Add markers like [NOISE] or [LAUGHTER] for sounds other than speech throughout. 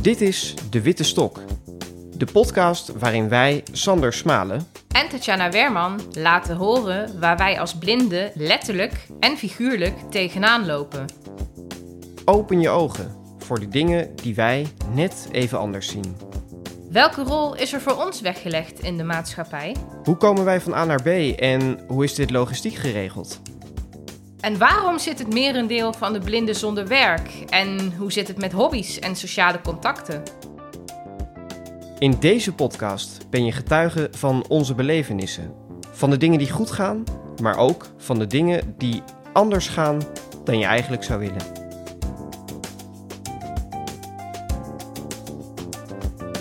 Dit is De Witte Stok, de podcast waarin wij, Sander Smalen en Tatjana Werman laten horen waar wij als blinden letterlijk en figuurlijk tegenaan lopen. Open je ogen voor de dingen die wij net even anders zien. Welke rol is er voor ons weggelegd in de maatschappij? Hoe komen wij van A naar B en hoe is dit logistiek geregeld? En waarom zit het merendeel van de blinden zonder werk? En hoe zit het met hobby's en sociale contacten? In deze podcast ben je getuige van onze belevenissen. Van de dingen die goed gaan, maar ook van de dingen die anders gaan dan je eigenlijk zou willen.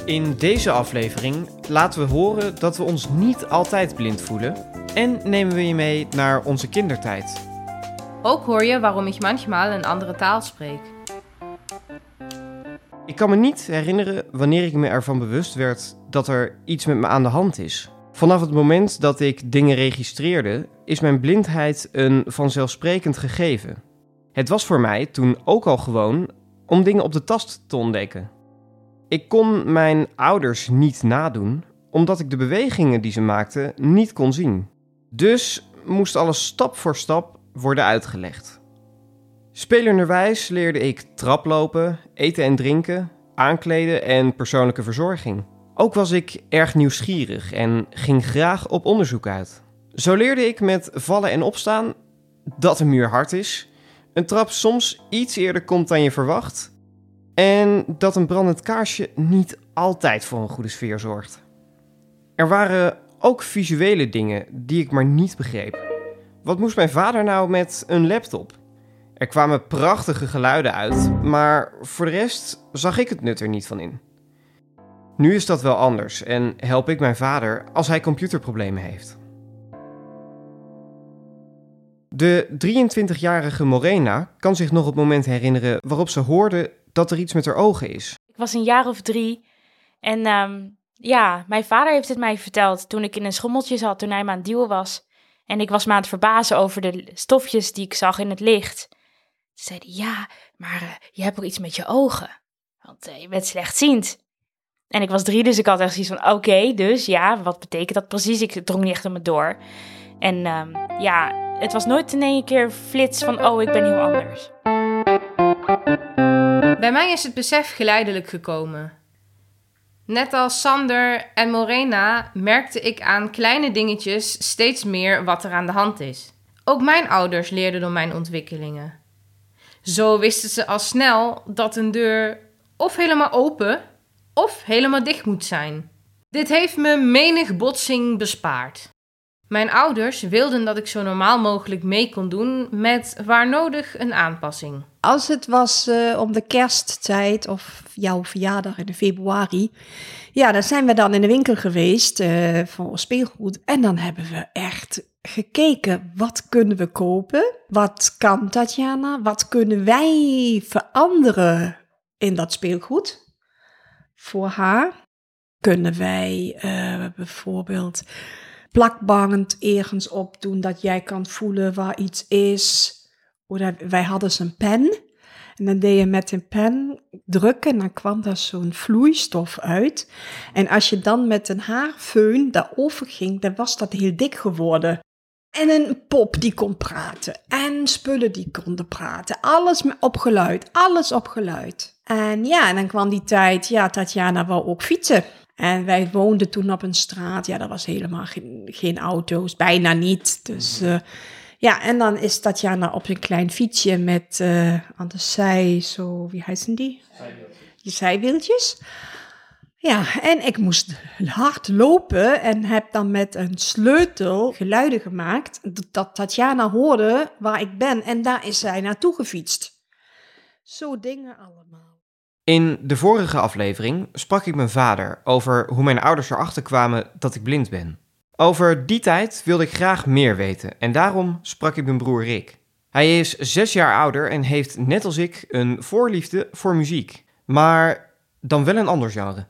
In deze aflevering laten we horen dat we ons niet altijd blind voelen en nemen we je mee naar onze kindertijd. Ook hoor je waarom ik manchmal een andere taal spreek. Ik kan me niet herinneren wanneer ik me ervan bewust werd dat er iets met me aan de hand is. Vanaf het moment dat ik dingen registreerde, is mijn blindheid een vanzelfsprekend gegeven. Het was voor mij toen ook al gewoon om dingen op de tast te ontdekken. Ik kon mijn ouders niet nadoen, omdat ik de bewegingen die ze maakten niet kon zien. Dus moest alles stap voor stap worden uitgelegd. Spelenderwijs leerde ik traplopen, eten en drinken, aankleden en persoonlijke verzorging. Ook was ik erg nieuwsgierig en ging graag op onderzoek uit. Zo leerde ik met vallen en opstaan dat een muur hard is, een trap soms iets eerder komt dan je verwacht en dat een brandend kaarsje niet altijd voor een goede sfeer zorgt. Er waren ook visuele dingen die ik maar niet begreep. Wat moest mijn vader nou met een laptop? Er kwamen prachtige geluiden uit, maar voor de rest zag ik het nut er niet van in. Nu is dat wel anders en help ik mijn vader als hij computerproblemen heeft. De 23-jarige Morena kan zich nog het moment herinneren waarop ze hoorde dat er iets met haar ogen is. Ik was een jaar of drie en um, ja, mijn vader heeft het mij verteld toen ik in een schommeltje zat toen hij me aan het duwen was. En ik was me aan het verbazen over de stofjes die ik zag in het licht zei hij, ja, maar uh, je hebt ook iets met je ogen. Want uh, je bent slechtziend. En ik was drie, dus ik had echt zoiets van, oké, dus ja, wat betekent dat precies? Ik drong niet echt om me door. En um, ja, het was nooit in één keer flits van, oh, ik ben heel anders. Bij mij is het besef geleidelijk gekomen. Net als Sander en Morena merkte ik aan kleine dingetjes steeds meer wat er aan de hand is. Ook mijn ouders leerden door mijn ontwikkelingen. Zo wisten ze al snel dat een deur of helemaal open of helemaal dicht moet zijn. Dit heeft me menig botsing bespaard. Mijn ouders wilden dat ik zo normaal mogelijk mee kon doen met waar nodig een aanpassing. Als het was uh, om de kersttijd of jouw verjaardag in februari, ja, dan zijn we dan in de winkel geweest uh, voor speelgoed en dan hebben we echt gekeken, wat kunnen we kopen? Wat kan Tatjana? Wat kunnen wij veranderen in dat speelgoed voor haar? Kunnen wij uh, bijvoorbeeld plakband ergens op doen dat jij kan voelen waar iets is? Wij hadden een pen. En dan deed je met een pen drukken en dan kwam daar zo'n vloeistof uit. En als je dan met een haarfeun daarover ging, dan was dat heel dik geworden. En een pop die kon praten. En spullen die konden praten. Alles op geluid. Alles op geluid. En ja, en dan kwam die tijd. Ja, Tatjana wou ook fietsen. En wij woonden toen op een straat. Ja, dat was helemaal geen, geen auto's. Bijna niet. Dus uh, ja, en dan is Tatjana op een klein fietsje met uh, aan de zij, zo, wie heißen die? Die zijwieltjes. Ja, en ik moest hard lopen en heb dan met een sleutel geluiden gemaakt dat Tatjana hoorde waar ik ben en daar is zij naartoe gefietst. Zo dingen allemaal. In de vorige aflevering sprak ik mijn vader over hoe mijn ouders erachter kwamen dat ik blind ben. Over die tijd wilde ik graag meer weten en daarom sprak ik mijn broer Rick. Hij is zes jaar ouder en heeft net als ik een voorliefde voor muziek, maar dan wel een ander genre.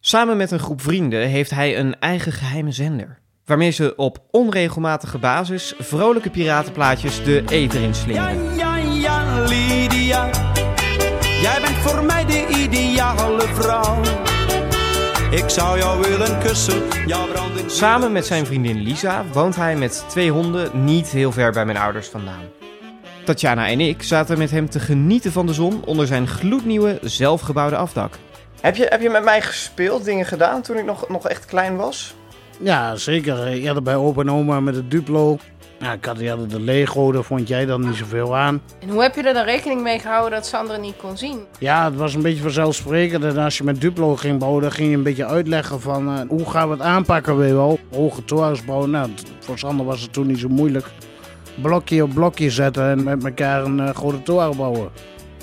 Samen met een groep vrienden heeft hij een eigen geheime zender. waarmee ze op onregelmatige basis vrolijke piratenplaatjes de eter in slingeren. Voor mij de ideale vrouw. Ik zou jou willen kussen, jou brandend... Samen met zijn vriendin Lisa woont hij met twee honden niet heel ver bij mijn ouders vandaan. Tatjana en ik zaten met hem te genieten van de zon onder zijn gloednieuwe zelfgebouwde afdak. Heb je, heb je met mij gespeeld, dingen gedaan toen ik nog, nog echt klein was? Ja, zeker. Eerder bij opa en oma met het Duplo. Ja, ik had de Lego, daar vond jij dan niet zoveel aan. En hoe heb je er dan rekening mee gehouden dat Sander niet kon zien? Ja, het was een beetje vanzelfsprekend. En als je met Duplo ging bouwen, dan ging je een beetje uitleggen van eh, hoe gaan we het aanpakken, weet je wel. Hoge torens bouwen, nou, voor Sander was het toen niet zo moeilijk. Blokje op blokje zetten en met elkaar een eh, grote toren bouwen.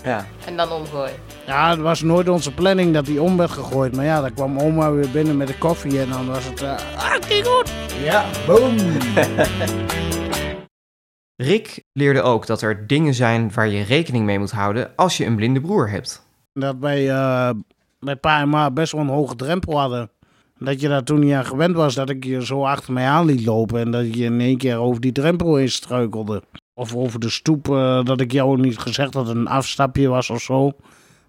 Ja. En dan omgooien. Ja, het was nooit onze planning dat die om werd gegooid. Maar ja, dan kwam oma weer binnen met de koffie en dan was het... eh ah, kijk goed! Ja, boom! [LAUGHS] Rick leerde ook dat er dingen zijn waar je rekening mee moet houden als je een blinde broer hebt. dat wij eh, bij pa en ma best wel een hoge drempel hadden. Dat je daar toen niet aan gewend was, dat ik je zo achter mij aan liet lopen en dat je in één keer over die drempel heen struikelde. Of over de stoep, eh, dat ik jou niet gezegd dat het een afstapje was of zo.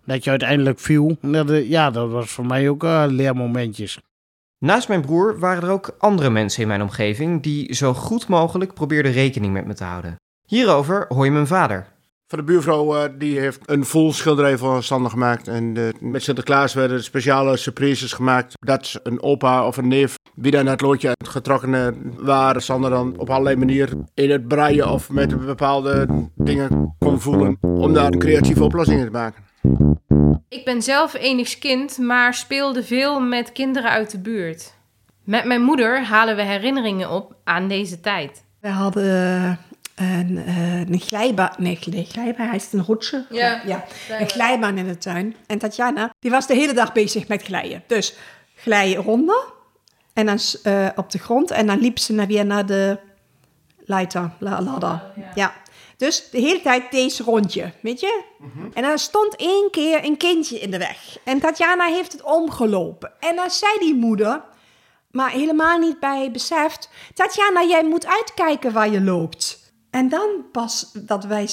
Dat je uiteindelijk viel. Eh, ja, dat was voor mij ook eh, leermomentjes. Naast mijn broer waren er ook andere mensen in mijn omgeving die zo goed mogelijk probeerden rekening met me te houden. Hierover hoor je mijn vader. Van de buurvrouw eh, die heeft een vol schilderij voor Sander gemaakt. En eh, met Sinterklaas werden speciale surprises gemaakt. Dat een opa of een neef, wie dan het loodje getrokken eh, waren, Sander dan op allerlei manieren in het breien of met bepaalde dingen kon voelen. Om daar creatieve oplossingen te maken. Ik ben zelf enigs kind, maar speelde veel met kinderen uit de buurt. Met mijn moeder halen we herinneringen op aan deze tijd. We hadden een, eh, een glijbaan. Nee, glijbaan, hij is een rotsje. Ja, ja. Een glijbaan in de tuin. En Tatjana, die was de hele dag bezig met glijden. Dus glijden ronden. En dan eh, op de grond. En dan liep ze naar weer naar de leiter, la- ladder. Ja. Dus de hele tijd deze rondje, weet je? En er stond één keer een kindje in de weg. En Tatjana heeft het omgelopen. En dan zei die moeder, maar helemaal niet bij beseft... Tatjana, jij moet uitkijken waar je loopt. En dan pas dat wij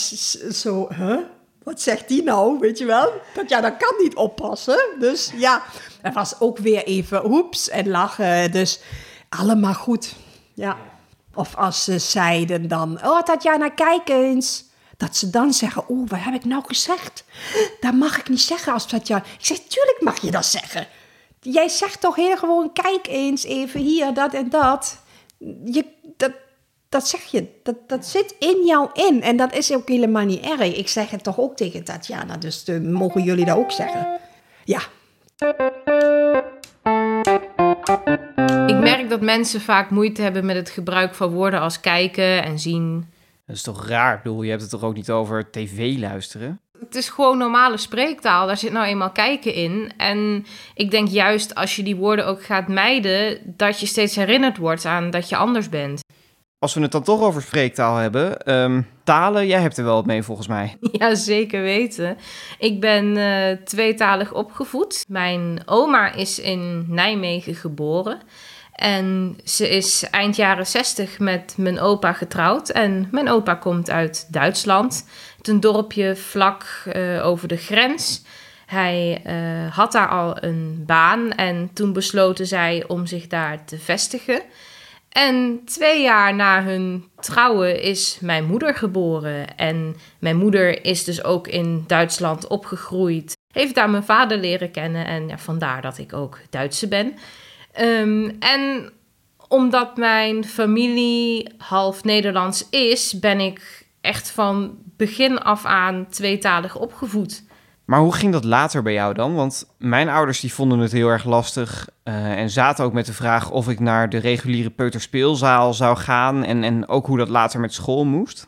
zo... Huh? Wat zegt die nou, weet je wel? Tatjana kan niet oppassen. Dus ja, er was ook weer even oeps en lachen. Dus allemaal goed. Ja. Of als ze zeiden dan... Oh, Tatjana, kijk eens. Dat ze dan zeggen... Oh, wat heb ik nou gezegd? Dat mag ik niet zeggen als Tatjana... Ik zeg, tuurlijk mag je dat zeggen. Jij zegt toch heel gewoon... Kijk eens even hier, dat en dat. Je, dat, dat zeg je. Dat, dat zit in jou in. En dat is ook helemaal niet erg. Ik zeg het toch ook tegen Tatjana. Dus eh, mogen jullie dat ook zeggen. Ja, merk dat mensen vaak moeite hebben met het gebruik van woorden als kijken en zien. Dat is toch raar? Ik bedoel, je hebt het toch ook niet over tv luisteren? Het is gewoon normale spreektaal, daar zit nou eenmaal kijken in. En ik denk juist als je die woorden ook gaat mijden, dat je steeds herinnerd wordt aan dat je anders bent. Als we het dan toch over spreektaal hebben, ehm, talen, jij hebt er wel wat mee volgens mij. [LAUGHS] Ja, zeker weten. Ik ben eh, tweetalig opgevoed. Mijn oma is in Nijmegen geboren. En ze is eind jaren 60 met mijn opa getrouwd. En mijn opa komt uit Duitsland. Het een dorpje vlak eh, over de grens. Hij eh, had daar al een baan en toen besloten zij om zich daar te vestigen. En twee jaar na hun trouwen is mijn moeder geboren. En mijn moeder is dus ook in Duitsland opgegroeid. Heeft daar mijn vader leren kennen en ja, vandaar dat ik ook Duitse ben. Ehm, en omdat mijn familie half Nederlands is, ben ik echt van begin af aan tweetalig opgevoed. Maar hoe ging dat later bij jou dan? Want mijn ouders die vonden het heel erg lastig eh, en zaten ook met de vraag of ik naar de reguliere peuterspeelzaal zou gaan en, en ook hoe dat later met school moest.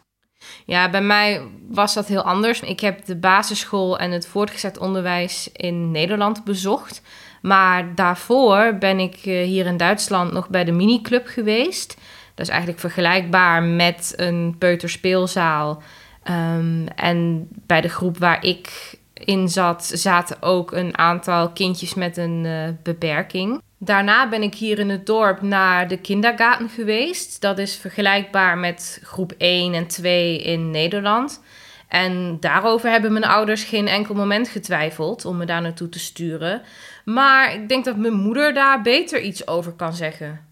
Ja, bij mij was dat heel anders. Ik heb de basisschool en het voortgezet onderwijs in Nederland bezocht. Maar daarvoor ben ik eh, hier in Duitsland nog bij de miniclub geweest. Dat is eigenlijk vergelijkbaar met een peuterspeelzaal. Ehm, en bij de groep waar ik in zat, zaten ook een aantal kindjes met een eh, beperking. Daarna ben ik hier in het dorp naar de kindergarten geweest. Dat is vergelijkbaar met groep 1 en 2 in Nederland. En daarover hebben mijn ouders geen enkel moment getwijfeld om me daar naartoe te sturen. Maar ik denk dat mijn moeder daar beter iets over kan zeggen.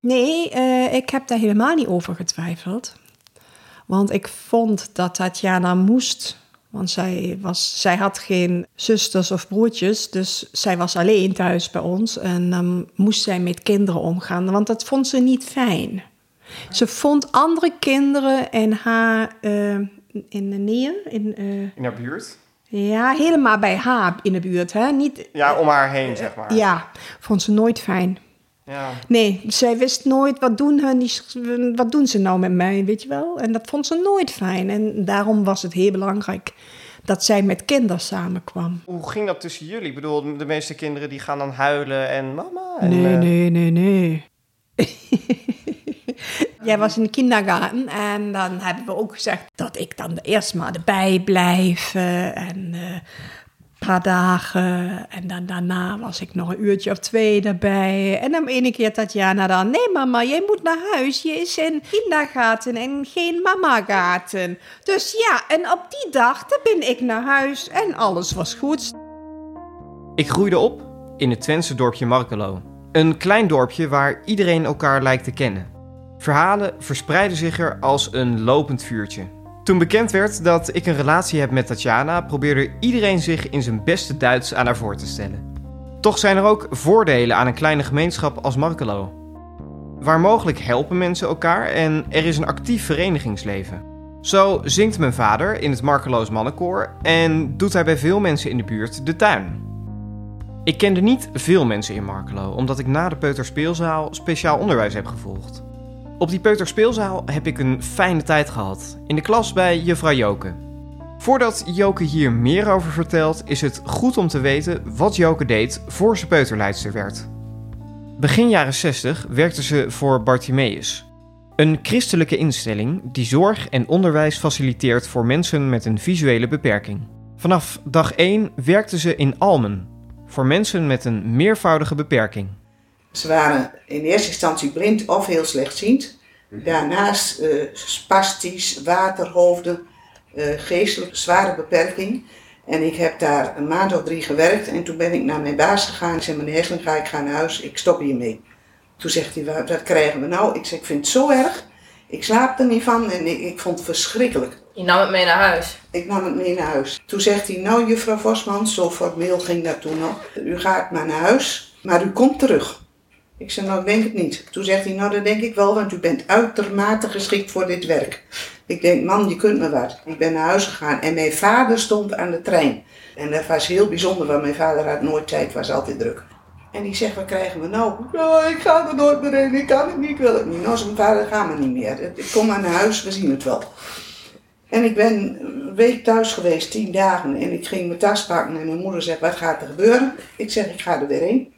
Nee, eh, ik heb daar helemaal niet over getwijfeld. Want ik vond dat Tatjana moest. Want zij, was, zij had geen zusters of broertjes. Dus zij was alleen thuis bij ons. En dan moest zij met kinderen omgaan. Want dat vond ze niet fijn. Ze vond andere kinderen in haar eh, in de neer. In, eh, In haar buurt? ja, helemaal bij haar in de buurt. Hè? Niet, Ja, om haar heen, zeg maar. ja, vond ze nooit fijn. Ja. Nee, zij wist nooit wat doen, hun, die, wat doen ze nou met mij, weet je wel. En dat vond ze nooit fijn. En daarom was het heel belangrijk dat zij met kinderen samenkwam. Hoe ging dat tussen jullie? Ik bedoel, de meeste kinderen die gaan dan huilen en mama. En, Nee, eh, nee, nee, nee. [LAUGHS] Jij was in de kindergarten en dan hebben we ook gezegd dat ik dan eerst maar erbij blijf eh, en eh, paar dagen. En dan daarna was ik nog een uurtje of twee erbij. En dan ene keer Tatjana dan, nee mama, jij moet naar huis. Je is in kindergarten en geen mamagaten. Dus ja, en op die dag dan ben ik naar huis en alles was goed. Ik groeide op in het Twentse dorpje Markelo. Een klein dorpje waar iedereen elkaar lijkt te kennen. Verhalen verspreidden zich er als een lopend vuurtje. Toen bekend werd dat ik een relatie heb met Tatjana, probeerde iedereen zich in zijn beste Duits aan haar voor te stellen. Toch zijn er ook voordelen aan een kleine gemeenschap als Markelo. Waar mogelijk helpen mensen elkaar en er is een actief verenigingsleven. Zo zingt mijn vader in het Markeloos mannenkoor en doet hij bij veel mensen in de buurt de tuin. Ik kende niet veel mensen in Markelo, omdat ik na de peuterspeelzaal speciaal onderwijs heb gevolgd. Op die peuterspeelzaal heb ik een fijne tijd gehad, in de klas bij juffrouw Joke. Voordat Joke hier meer over vertelt, is het goed om te weten wat Joke deed voor ze peuterleidster werd. Begin jaren 60 werkte ze voor Bartimeus, een christelijke instelling die zorg en onderwijs faciliteert voor mensen met een visuele beperking. Vanaf dag 1 werkte ze in Almen, voor mensen met een meervoudige beperking. Ze waren in eerste instantie blind of heel slechtziend. Daarnaast eh spastisch, waterhoofden, eh, geestelijk zware beperking. En ik heb daar een maand of drie gewerkt en toen ben ik naar mijn baas gegaan. Ik zei, meneer ga ik ga naar huis, ik stop hiermee. Toen zegt hij, "Wat- wat krijgen we nou? Ik zeg, ik vind het zo erg. Ik slaap er niet van en ik, ik vond het verschrikkelijk. Je nam het mee naar huis. Ik nam het mee naar huis. Toen zegt hij, nou juffrouw Vosman, zo formeel ging dat toen nog. U gaat maar naar huis, maar u komt terug. Ik zei, nou denk het niet. Toen zegt hij, nou dat denk ik wel, want u bent uitermate geschikt voor dit werk. Ik denk, man, je kunt me wat. Ik ben naar huis gegaan en mijn vader stond aan de trein. En dat was heel bijzonder, want mijn vader had nooit tijd, was altijd druk. En die zegt, wat krijgen we nou? Ja, ik ga er nooit meer heen, ik kan het niet, ik wil het niet. Nou, zijn vader, gaan we niet meer. Ik kom maar naar huis, we zien het wel. En ik ben een week thuis geweest, tien dagen. En ik ging mijn tas pakken en mijn moeder zegt, wat gaat er gebeuren? Ik zeg, ik ga er weer heen.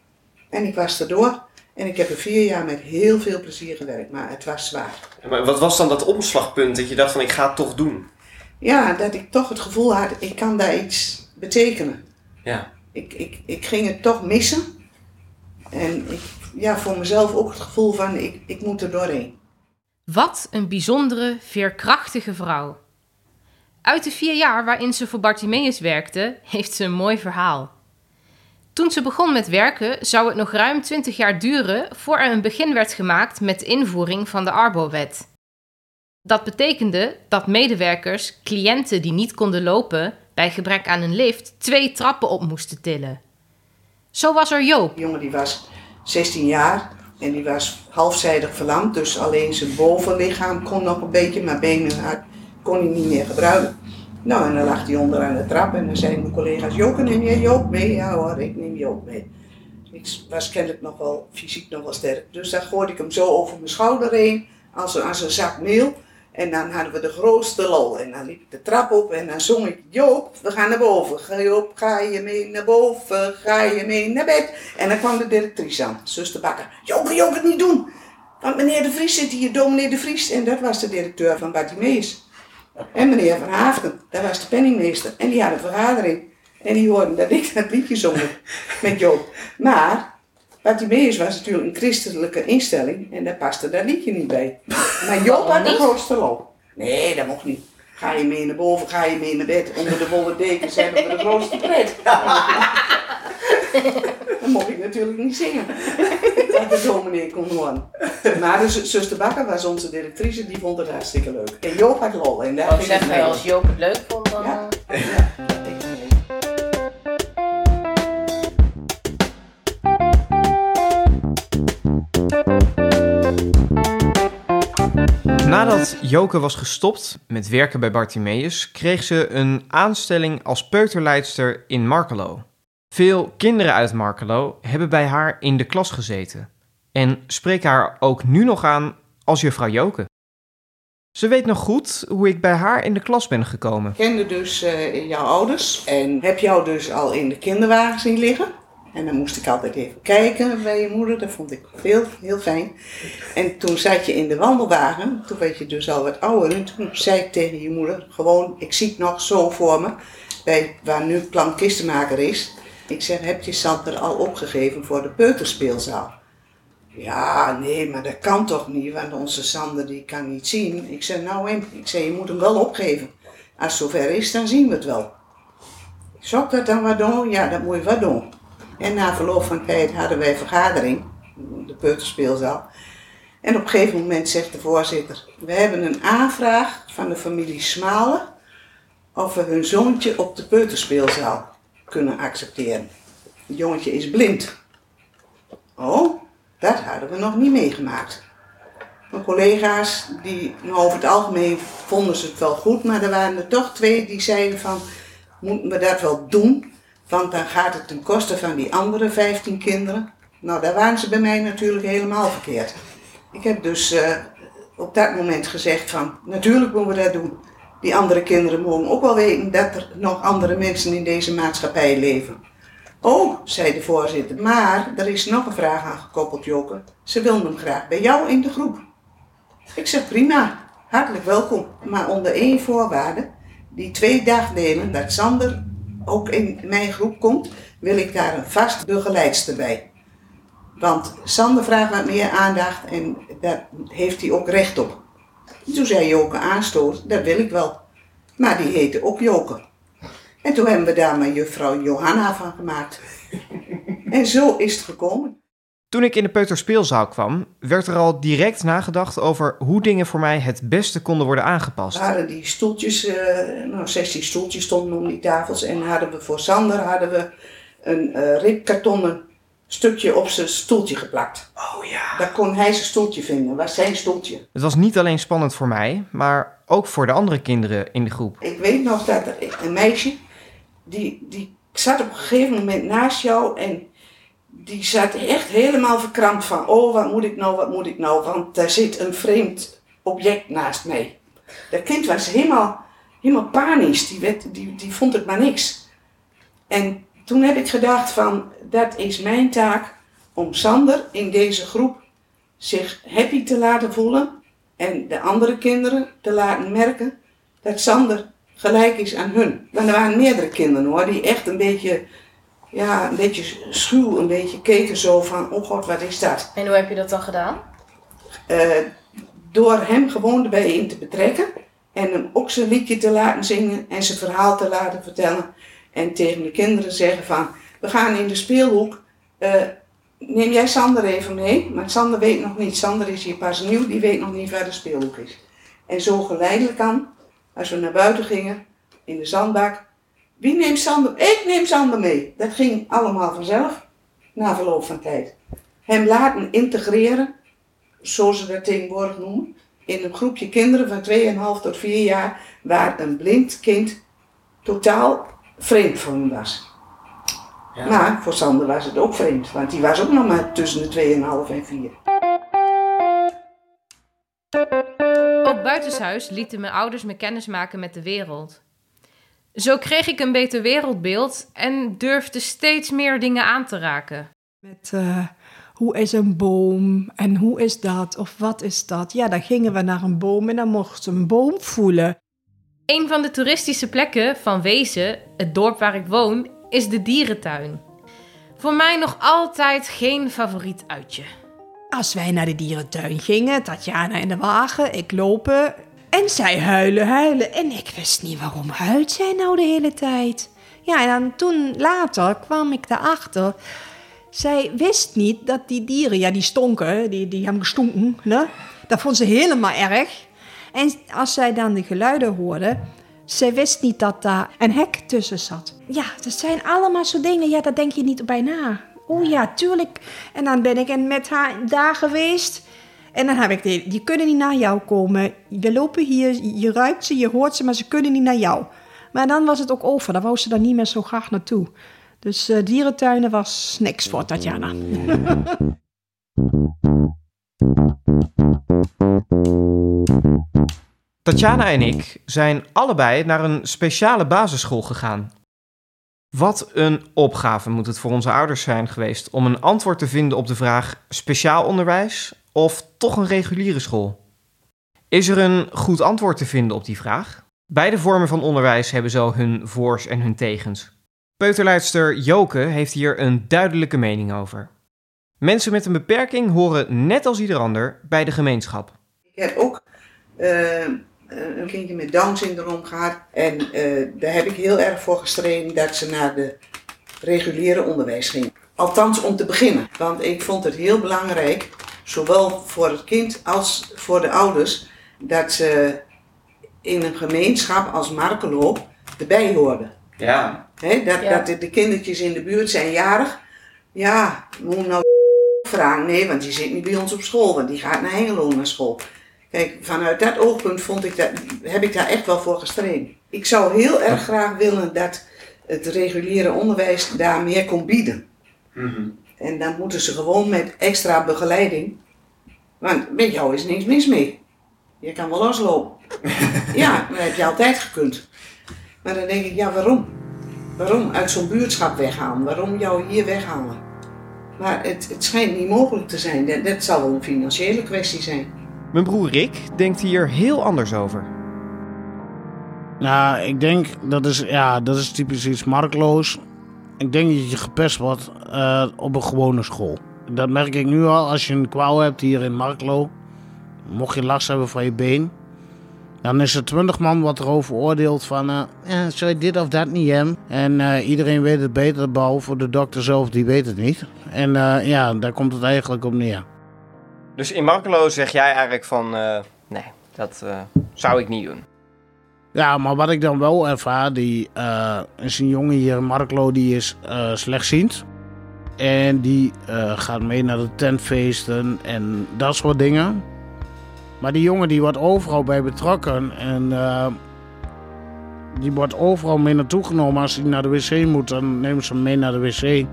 En ik was erdoor. En ik heb er vier jaar met heel veel plezier gewerkt, maar het was zwaar. Maar wat was dan dat omslagpunt dat je dacht van ik ga het toch doen? Ja, dat ik toch het gevoel had, ik kan daar iets betekenen. Ja. Ik, ik, ik ging het toch missen. En ik, ja, voor mezelf ook het gevoel van, ik, ik moet er doorheen. Wat een bijzondere, veerkrachtige vrouw. Uit de vier jaar waarin ze voor Bartimeus werkte, heeft ze een mooi verhaal. Toen ze begon met werken, zou het nog ruim 20 jaar duren voor er een begin werd gemaakt met de invoering van de Arbo-wet. Dat betekende dat medewerkers cliënten die niet konden lopen bij gebrek aan een lift twee trappen op moesten tillen. Zo was er Joop, Die jongen die was 16 jaar en die was halfzijdig verlamd. Dus alleen zijn bovenlichaam kon nog een beetje, maar benen kon hij niet meer gebruiken. Nou, en dan lag hij onder aan de trap en dan zeiden mijn collega's, Joke, neem jij Joop mee? Ja hoor, ik neem Joop mee. Ik was kennelijk nog wel fysiek nog wel sterk. Dus dan gooide ik hem zo over mijn schouder heen, als een, als een zak meel. En dan hadden we de grootste lol. En dan liep ik de trap op en dan zong ik, Joop, we gaan naar boven. Joop, ga je mee naar boven? Ga je mee naar bed? En dan kwam de directrice aan, zuster Bakker. Joop, je ook het niet doen? Want meneer de Vries zit hier, dominee de Vries. En dat was de directeur van Bartimeus. En meneer Van Haafden, dat was de penningmeester. En die had een vergadering. En die hoorden dat ik dat liedje zong met Joop. Maar Bartimeus was natuurlijk een christelijke instelling en daar paste dat liedje niet bij. Maar Job had de grootste lol. Nee, dat mocht niet. Ga je mee naar boven, ga je mee naar bed. Onder de wollen dekens hebben we de grootste pret. [LAUGHS] Dan mocht ik natuurlijk niet zingen. [LAUGHS] Dat de dominee kon horen. Maar de z- zuster Bakker was onze directrice, die vond het hartstikke leuk. En Joop had lol. En daar het zeg als Joop het leuk vond, dan... Ja. eh, Ja, dat denk ik mee. Nadat Joke was gestopt met werken bij Bartimeus, kreeg ze een aanstelling als peuterleidster in Markelo. Veel kinderen uit Markelo hebben bij haar in de klas gezeten en spreken haar ook nu nog aan als juffrouw Joke. Ze weet nog goed hoe ik bij haar in de klas ben gekomen. Ik kende dus eh, jouw ouders en heb jou dus al in de kinderwagen zien liggen. En dan moest ik altijd even kijken bij je moeder, dat vond ik heel, heel fijn. En toen zat je in de wandelwagen, toen werd je dus al wat ouder. En toen zei ik tegen je moeder, gewoon, ik zie het nog zo voor me, bij, waar nu Plan Kistenmaker is. Ik zeg, heb je Sander al opgegeven voor de peuterspeelzaal? Ja, nee, maar dat kan toch niet, want onze Sander die kan niet zien. Ik zei, nou ik zei, je moet hem wel opgeven. Als het zover is, dan zien we het wel. Zou ik dat dan wat doen? Ja, dat moet je wat doen. En na verloop van tijd hadden wij vergadering, de peuterspeelzaal. En op een gegeven moment zegt de voorzitter, we hebben een aanvraag van de familie Smalen we hun zoontje op de peuterspeelzaal kunnen accepteren. Het jongetje is blind. Oh, dat hadden we nog niet meegemaakt. Mijn collega's, die nou, over het algemeen vonden ze het wel goed, maar er waren er toch twee die zeiden van, moeten we dat wel doen? Want dan gaat het ten koste van die andere 15 kinderen. Nou, daar waren ze bij mij natuurlijk helemaal verkeerd. Ik heb dus eh, op dat moment gezegd van, natuurlijk moeten we dat doen. Die andere kinderen mogen ook wel weten dat er nog andere mensen in deze maatschappij leven. Oh, zei de voorzitter, maar er is nog een vraag aan gekoppeld, Joke. Ze wilden hem graag bij jou in de groep. Ik zeg prima, hartelijk welkom, maar onder één voorwaarde. Die twee dagdelen dat Sander ook in mijn groep komt, wil ik daar een vast begeleidster bij. Want Sander vraagt wat meer aandacht en daar heeft hij ook recht op. Toen zei Joke aanstoot, dat wil ik wel. Maar die heette ook Joke. En toen hebben we daar maar juffrouw Johanna van gemaakt. [LAUGHS] En zo is het gekomen. Toen ik in de peuterspeelzaal kwam, werd er al direct nagedacht over hoe dingen voor mij het beste konden worden aangepast. waren die stoeltjes, eh, nou 16 stoeltjes stonden om die tafels. En hadden we voor Sander hadden we een eh ribkartonnen stukje op zijn stoeltje geplakt. Oh ja. Daar kon hij zijn stoeltje vinden, was zijn stoeltje. Het was niet alleen spannend voor mij, maar ook voor de andere kinderen in de groep. Ik weet nog dat er een meisje, die, die zat op een gegeven moment naast jou en die zat echt helemaal verkrampt van, oh wat moet ik nou, wat moet ik nou, want daar zit een vreemd object naast mij. Dat kind was helemaal, helemaal panisch, die, werd, die, die vond het maar niks. En toen heb ik gedacht van, dat is mijn taak om Sander in deze groep zich happy te laten voelen en de andere kinderen te laten merken dat Sander gelijk is aan hun. Want er waren meerdere kinderen hoor, die echt een beetje, ja, een beetje schuw, een beetje keken zo van, oh god, wat is dat? En hoe heb je dat dan gedaan? Eh, door hem gewoon erbij in te betrekken en hem ook zijn liedje te laten zingen en zijn verhaal te laten vertellen. En tegen de kinderen zeggen van, we gaan in de speelhoek, eh, neem jij Sander even mee? Maar Sander weet nog niet, Sander is hier pas nieuw, die weet nog niet waar de speelhoek is. En zo geleidelijk aan, als we naar buiten gingen, in de zandbak, wie neemt Sander? Ik neem Sander mee. Dat ging allemaal vanzelf, na verloop van tijd. Hem laten integreren, zoals ze dat tegenwoordig noemen, in een groepje kinderen van 2,5 tot 4 jaar, waar een blind kind totaal vreemd voor hem was. Maar voor Sander was het ook vreemd, want die was ook nog maar tussen de 2,5 en 4. Op buitenshuis lieten mijn ouders me kennis maken met de wereld. Zo kreeg ik een beter wereldbeeld en durfde steeds meer dingen aan te raken. Met eh, hoe is een boom en hoe is dat of wat is dat? Ja, dan gingen we naar een boom en dan mochten we een boom voelen. Een van de toeristische plekken van Wezen, het dorp waar ik woon, is de dierentuin. Voor mij nog altijd geen favoriet uitje. Als wij naar de dierentuin gingen, Tatjana in de wagen, ik lopen. En zij huilen, huilen. En ik wist niet waarom huilt zij nou de hele tijd. Ja, en dan toen later kwam ik daarachter. Zij wist niet dat die dieren, ja, die stonken, die, die hebben gestonken. Hè? Dat vond ze helemaal erg. En als zij dan de geluiden hoorde, zij wist niet dat daar een hek tussen zat. Ja, dat zijn allemaal zo dingen, ja, daar denk je niet bij na. Oh ja, tuurlijk. En dan ben ik en met haar daar geweest. En dan heb ik, die, die kunnen niet naar jou komen. We lopen hier, je ruikt ze, je hoort ze, maar ze kunnen niet naar jou. Maar dan was het ook over, dan wou ze daar niet meer zo graag naartoe. Dus eh, dierentuinen was niks voor Tatjana. [LAUGHS] [LAUGHS] Tatjana en ik zijn allebei naar een speciale basisschool gegaan. Wat een opgave moet het voor onze ouders zijn geweest om een antwoord te vinden op de vraag speciaal onderwijs of toch een reguliere school? Is er een goed antwoord te vinden op die vraag? Beide vormen van onderwijs hebben zo hun voors en hun tegens. Peuterleidster Joke heeft hier een duidelijke mening over. Mensen met een beperking horen net als ieder ander bij de gemeenschap. Ik heb ook eh, een kindje met Down syndroom gehad. En eh, daar heb ik heel erg voor gestreden dat ze naar de reguliere onderwijs ging. Althans om te beginnen. Want ik vond het heel belangrijk, zowel voor het kind als voor de ouders, dat ze in een gemeenschap als Markelo erbij hoorden. Ja. Dat, Ja. dat de, de kindertjes in de buurt zijn jarig. Ja, moet nou vragen? Nee, want die zit niet bij ons op school, want die gaat naar Hengelo naar school. Kijk, vanuit dat oogpunt vond ik dat, heb ik daar echt wel voor gestreden. Ik zou heel erg graag willen dat het reguliere onderwijs daar meer kon bieden. En dan moeten ze gewoon met extra begeleiding. Want met jou is niks mis mee. Je kan wel loslopen. [LAUGHS] ja, dat heb je altijd gekund. Maar dan denk ik, ja, waarom? Waarom uit zo'n buurtschap weghalen? Waarom jou hier weghalen? Maar het, het schijnt niet mogelijk te zijn. Dat, dat zal wel een financiële kwestie zijn. Mijn broer Rick denkt hier heel anders over. Nou, ik denk dat is, ja, dat is typisch iets markloos. Ik denk dat je gepest wordt eh, op een gewone school. Dat merk ik nu al. Als je een kwaal hebt hier in Marklo, mocht je last hebben van je been, dan is er twintig man wat erover oordeelt van, eh ja, zou je dit of dat niet hebben? En eh, iedereen weet het beter, behalve de dokter zelf, die weet het niet. En eh, ja, daar komt het eigenlijk op neer. Dus in Markelo zeg jij eigenlijk van, eh, nee, dat eh, zou ik niet doen. Ja, maar wat ik dan wel ervaar, die eh, is een jongen hier in Marklo, die is eh, slechtziend. En die eh, gaat mee naar de tentfeesten en dat soort dingen. Maar die jongen die wordt overal bij betrokken en eh, die wordt overal mee naartoe genomen. Als hij naar de wc moet, dan nemen ze hem mee naar de wc.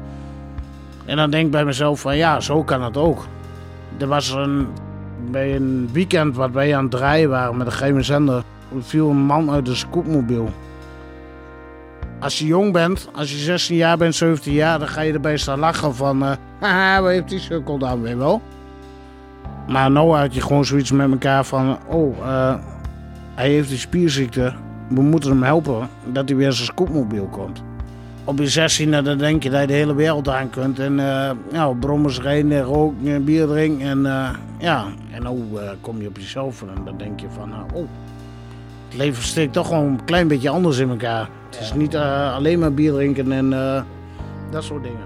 En dan denk ik bij mezelf van ja, zo kan het ook. Er was een, bij een weekend wat wij aan het draaien waren met een geheime zender. Er viel een man uit een scootmobiel. Als je jong bent, als je 16 jaar bent, 17 jaar, dan ga je erbij staan lachen van... eh [LAUGHS] haha, wat heeft die sukkel dan weer wel? Maar nou had je gewoon zoiets met elkaar van... Oh, eh, hij heeft die spierziekte. We moeten hem helpen dat hij weer zijn scootmobiel komt. Op je 16 dan denk je dat je de hele wereld aan kunt. En eh ja, op brommers rijden, roken, en bier drinken. En eh, ja, en nou eh, kom je op jezelf en dan denk je van... eh, oh, het leven steekt toch gewoon een klein beetje anders in elkaar. Het is niet eh, alleen maar bier drinken en eh, dat soort dingen.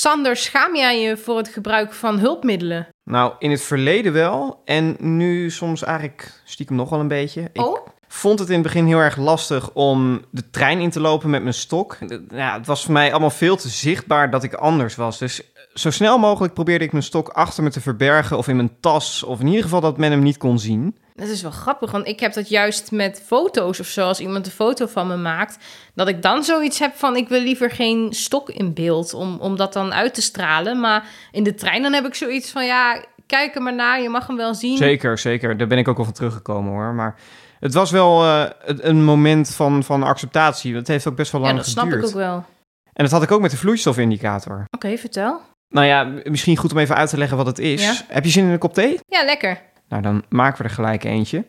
Sander, schaam jij je voor het gebruik van hulpmiddelen? Nou, in het verleden wel. En nu soms eigenlijk stiekem nog wel een beetje. Ik Oh? vond het in het begin heel erg lastig om de trein in te lopen met mijn stok. Ja, het was voor mij allemaal veel te zichtbaar dat ik anders was. Dus zo snel mogelijk probeerde ik mijn stok achter me te verbergen of in mijn tas. Of in ieder geval dat men hem niet kon zien. Dat is wel grappig, want ik heb dat juist met foto's of zo. Als iemand een foto van me maakt, dat ik dan zoiets heb van... ik wil liever geen stok in beeld om, om dat dan uit te stralen. Maar in de trein dan heb ik zoiets van, ja, kijk er maar naar. Je mag hem wel zien. Zeker, zeker. Daar ben ik ook al van teruggekomen hoor. Maar het was wel eh, een- moment van, van acceptatie. Het heeft ook best wel Ja, lang dat snap geduurd. ik ook wel. En dat had ik ook met de vloeistofindicator. Oké, vertel. Nou ja, misschien goed om even uit te leggen wat het is. Ja. Heb je zin in een kop thee? Ja, lekker. Nou, dan maken we er gelijk eentje.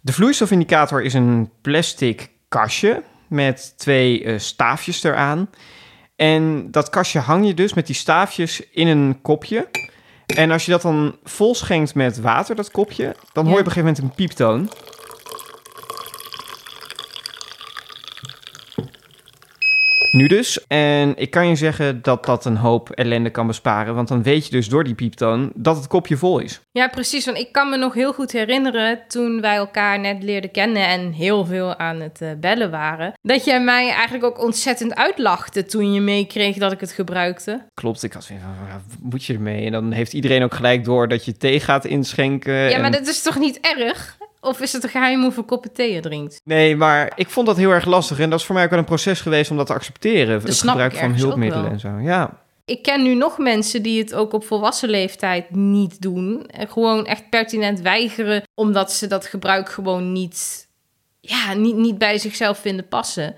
De vloeistofindicator is een plastic kastje met twee eh, staafjes eraan. En dat kastje hang je dus met die staafjes in een kopje. En als je dat dan vol schenkt met water, dat kopje, dan hoor je op een gegeven moment een pieptoon. Nu dus. En ik kan je zeggen dat dat een hoop ellende kan besparen. Want dan weet je dus door die pieptoon dat het kopje vol is. Ja, precies. Want ik kan me nog heel goed herinneren toen wij elkaar net leerden kennen en heel veel aan het eh, bellen waren. Dat jij mij eigenlijk ook ontzettend uitlachte toen je meekreeg dat ik het gebruikte. Klopt, ik had zoiets van, moet je ermee? En dan heeft iedereen ook gelijk door dat je thee gaat inschenken. Ja, maar dat is toch niet erg? Of is het een geheim hoeveel koppen thee je drinkt? Nee, maar ik vond dat heel erg lastig. En dat is voor mij ook wel een proces geweest om dat te accepteren. het gebruik ik van hulpmiddelen en zo. Ja, Ik ken nu nog mensen die het ook op volwassen leeftijd niet doen. En gewoon echt pertinent weigeren, omdat ze dat gebruik gewoon niet, ja, niet, niet bij zichzelf vinden passen.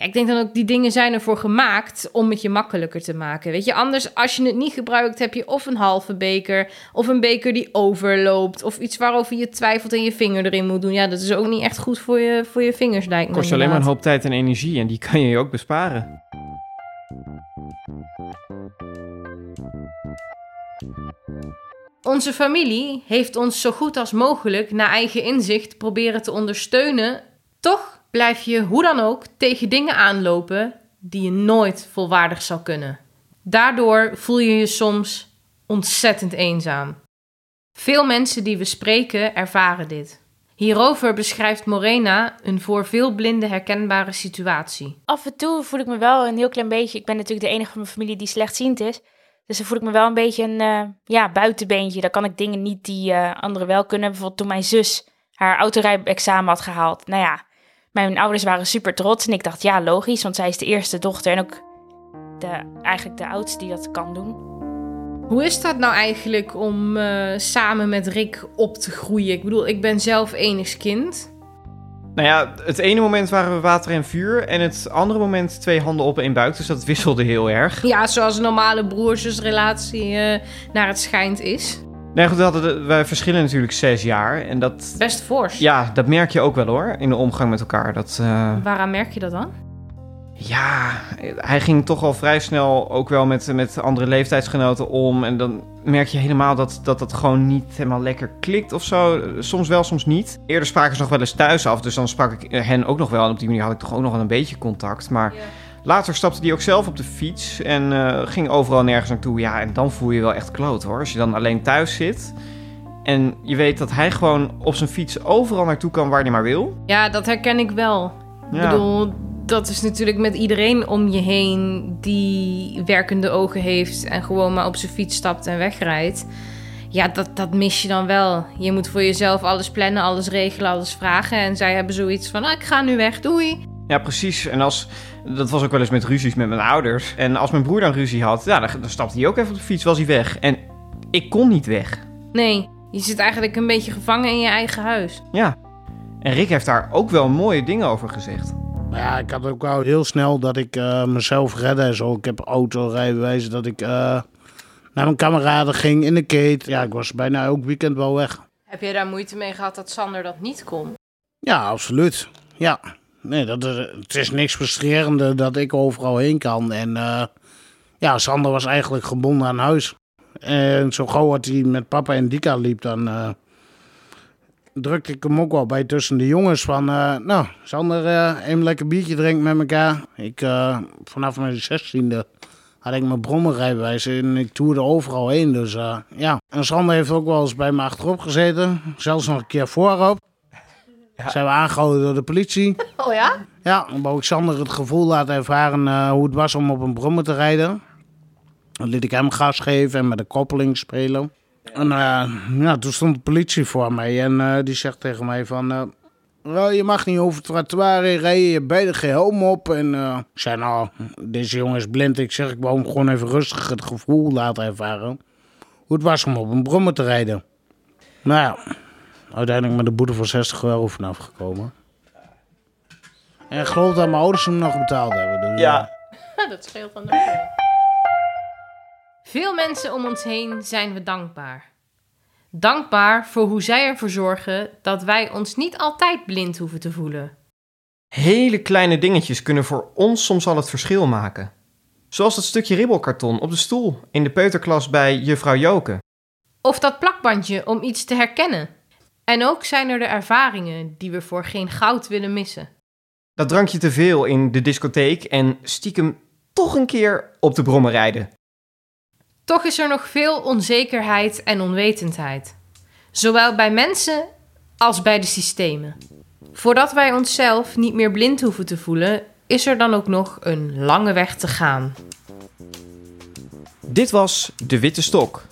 Ja, ik denk dan ook, die dingen zijn ervoor gemaakt om het je makkelijker te maken. Weet je, anders als je het niet gebruikt, heb je of een halve beker, of een beker die overloopt, of iets waarover je twijfelt en je vinger erin moet doen. Ja, dat is ook niet echt goed voor je, voor je vingers, lijkt me kost je alleen maar een hoop tijd en energie. En die kan je je ook besparen. Onze familie heeft ons zo goed als mogelijk naar eigen inzicht proberen te ondersteunen. Toch blijf je hoe dan ook tegen dingen aanlopen die je nooit volwaardig zal kunnen. Daardoor voel je je soms ontzettend eenzaam. Veel mensen die we spreken ervaren dit. Hierover beschrijft Morena een voor veel blinden herkenbare situatie. Af en toe voel ik me wel een heel klein beetje. Ik ben natuurlijk de enige van mijn familie die slechtziend is. Dus dan voel ik me wel een beetje een eh, ja, buitenbeentje. Dan kan ik dingen niet die eh, anderen wel kunnen. Bijvoorbeeld toen mijn zus haar autorijexamen had gehaald. Nou ja, mijn ouders waren super trots. En ik dacht, ja, logisch, want zij is de eerste dochter. En ook de, eigenlijk de oudste die dat kan doen. Hoe is dat nou eigenlijk om eh, samen met Rick op te groeien? Ik bedoel, ik ben zelf enigskind. Nou ja, het ene moment waren we water en vuur. En het andere moment twee handen op één buik. Dus dat wisselde heel erg. Ja, zoals een normale broer-zusrelatie eh, naar het schijnt is. Nee, goed, we, hadden wij verschillen natuurlijk zes jaar. En dat, Best fors. ja, dat merk je ook wel hoor. In de omgang met elkaar. Dat, eh, Waaraan merk je dat dan? Ja, hij ging toch al vrij snel ook wel met, met andere leeftijdsgenoten om. En dan merk je helemaal dat, dat dat gewoon niet helemaal lekker klikt of zo. Soms wel, soms niet. Eerder spraken ze nog wel eens thuis af, dus dan sprak ik hen ook nog wel. En op die manier had ik toch ook nog wel een beetje contact. Maar later stapte hij ook zelf op de fiets en eh, ging overal nergens naartoe. Ja, en dan voel je je wel echt kloot hoor. Als je dan alleen thuis zit en je weet dat hij gewoon op zijn fiets overal naartoe kan waar hij maar wil. Ja, dat herken ik wel. Ja. Ik bedoel, dat is natuurlijk met iedereen om je heen die werkende ogen heeft en gewoon maar op zijn fiets stapt en wegrijdt. Ja, dat, dat mis je dan wel. Je moet voor jezelf alles plannen, alles regelen, alles vragen. En zij hebben zoiets van, ah, ik ga nu weg, doei. Ja, precies. En als, dat was ook wel eens met ruzies met mijn ouders. En als mijn broer dan ruzie had, ja, dan, dan stapte hij ook even op de fiets, was hij weg. En ik kon niet weg. Nee, je zit eigenlijk een beetje gevangen in je eigen huis. Ja. En Rick heeft daar ook wel mooie dingen over gezegd. Maar ja, ik had ook wel heel snel dat ik eh, mezelf redde en zo. Ik heb autorijbewijs, dat ik eh, naar mijn kameraden ging in de kate. Ja, ik was bijna elk weekend wel weg. Heb je daar moeite mee gehad dat Sander dat niet kon? Ja, absoluut. Ja. Nee, dat is, het is niks frustrerender dat ik overal heen kan. En eh, ja, Sander was eigenlijk gebonden aan huis. En zo gauw dat hij met papa en Dika liep, dan eh, drukte ik hem ook wel bij tussen de jongens van... eh, nou, Sander, eh even lekker biertje drinken met elkaar. Ik, eh, vanaf mijn zestiende had ik mijn brommerrijbewijs en ik toerde overal heen. Dus eh, ja, en Sander heeft ook wel eens bij me achterop gezeten. Zelfs nog een keer voorop. Zijn we aangehouden door de politie. [LAUGHS] Oh ja? Ja, dan wou ik Sander het gevoel laten ervaren eh, hoe het was om op een brommer te rijden. Dan liet ik hem gas geven en met de koppeling spelen. En eh, ja, toen stond de politie voor mij en eh, die zegt tegen mij van... "Wel, je mag niet over het trottoir heen rijden, je hebt beide geen helm op. En ik zei, nou, deze jongen is blind. Ik zeg, ik wou hem gewoon even rustig het gevoel laten ervaren. Hoe het was om op een brommer te rijden. Nou ja, uiteindelijk met de boete van 60 euro vanaf gekomen. En ik geloof dat mijn ouders hem nog betaald hebben. Dus, eh, dat scheelt dan ook. Veel mensen om ons heen zijn we dankbaar. Dankbaar voor hoe zij ervoor zorgen dat wij ons niet altijd blind hoeven te voelen. Hele kleine dingetjes kunnen voor ons soms al het verschil maken. Zoals dat stukje ribbelkarton op de stoel in de peuterklas bij juffrouw Joke. Of dat plakbandje om iets te herkennen. En ook zijn er de ervaringen die we voor geen goud willen missen. Dat drankje te veel in de discotheek en stiekem toch een keer op de brommer rijden. Toch is er nog veel onzekerheid en onwetendheid. Zowel bij mensen als bij de systemen. Voordat wij onszelf niet meer blind hoeven te voelen, is er dan ook nog een lange weg te gaan. Dit was De Witte Stok.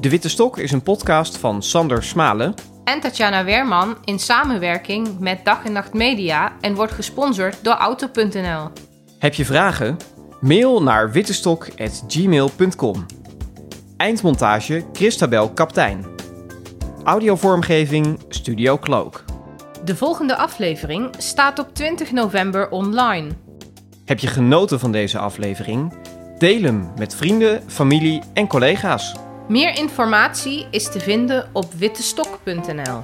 De Witte Stok is een podcast van Sander Smalen En Tatjana Weerman in samenwerking met Dag en Nacht Media en wordt gesponsord door Auto.nl. Heb je vragen? Mail naar wittestok.gmail.com Eindmontage Christabel Kaptein Audiovormgeving Studio Cloak De volgende aflevering staat op 20 november online. Heb je genoten van deze aflevering? Deel hem met vrienden, familie en collega's. Meer informatie is te vinden op wittestok.nl.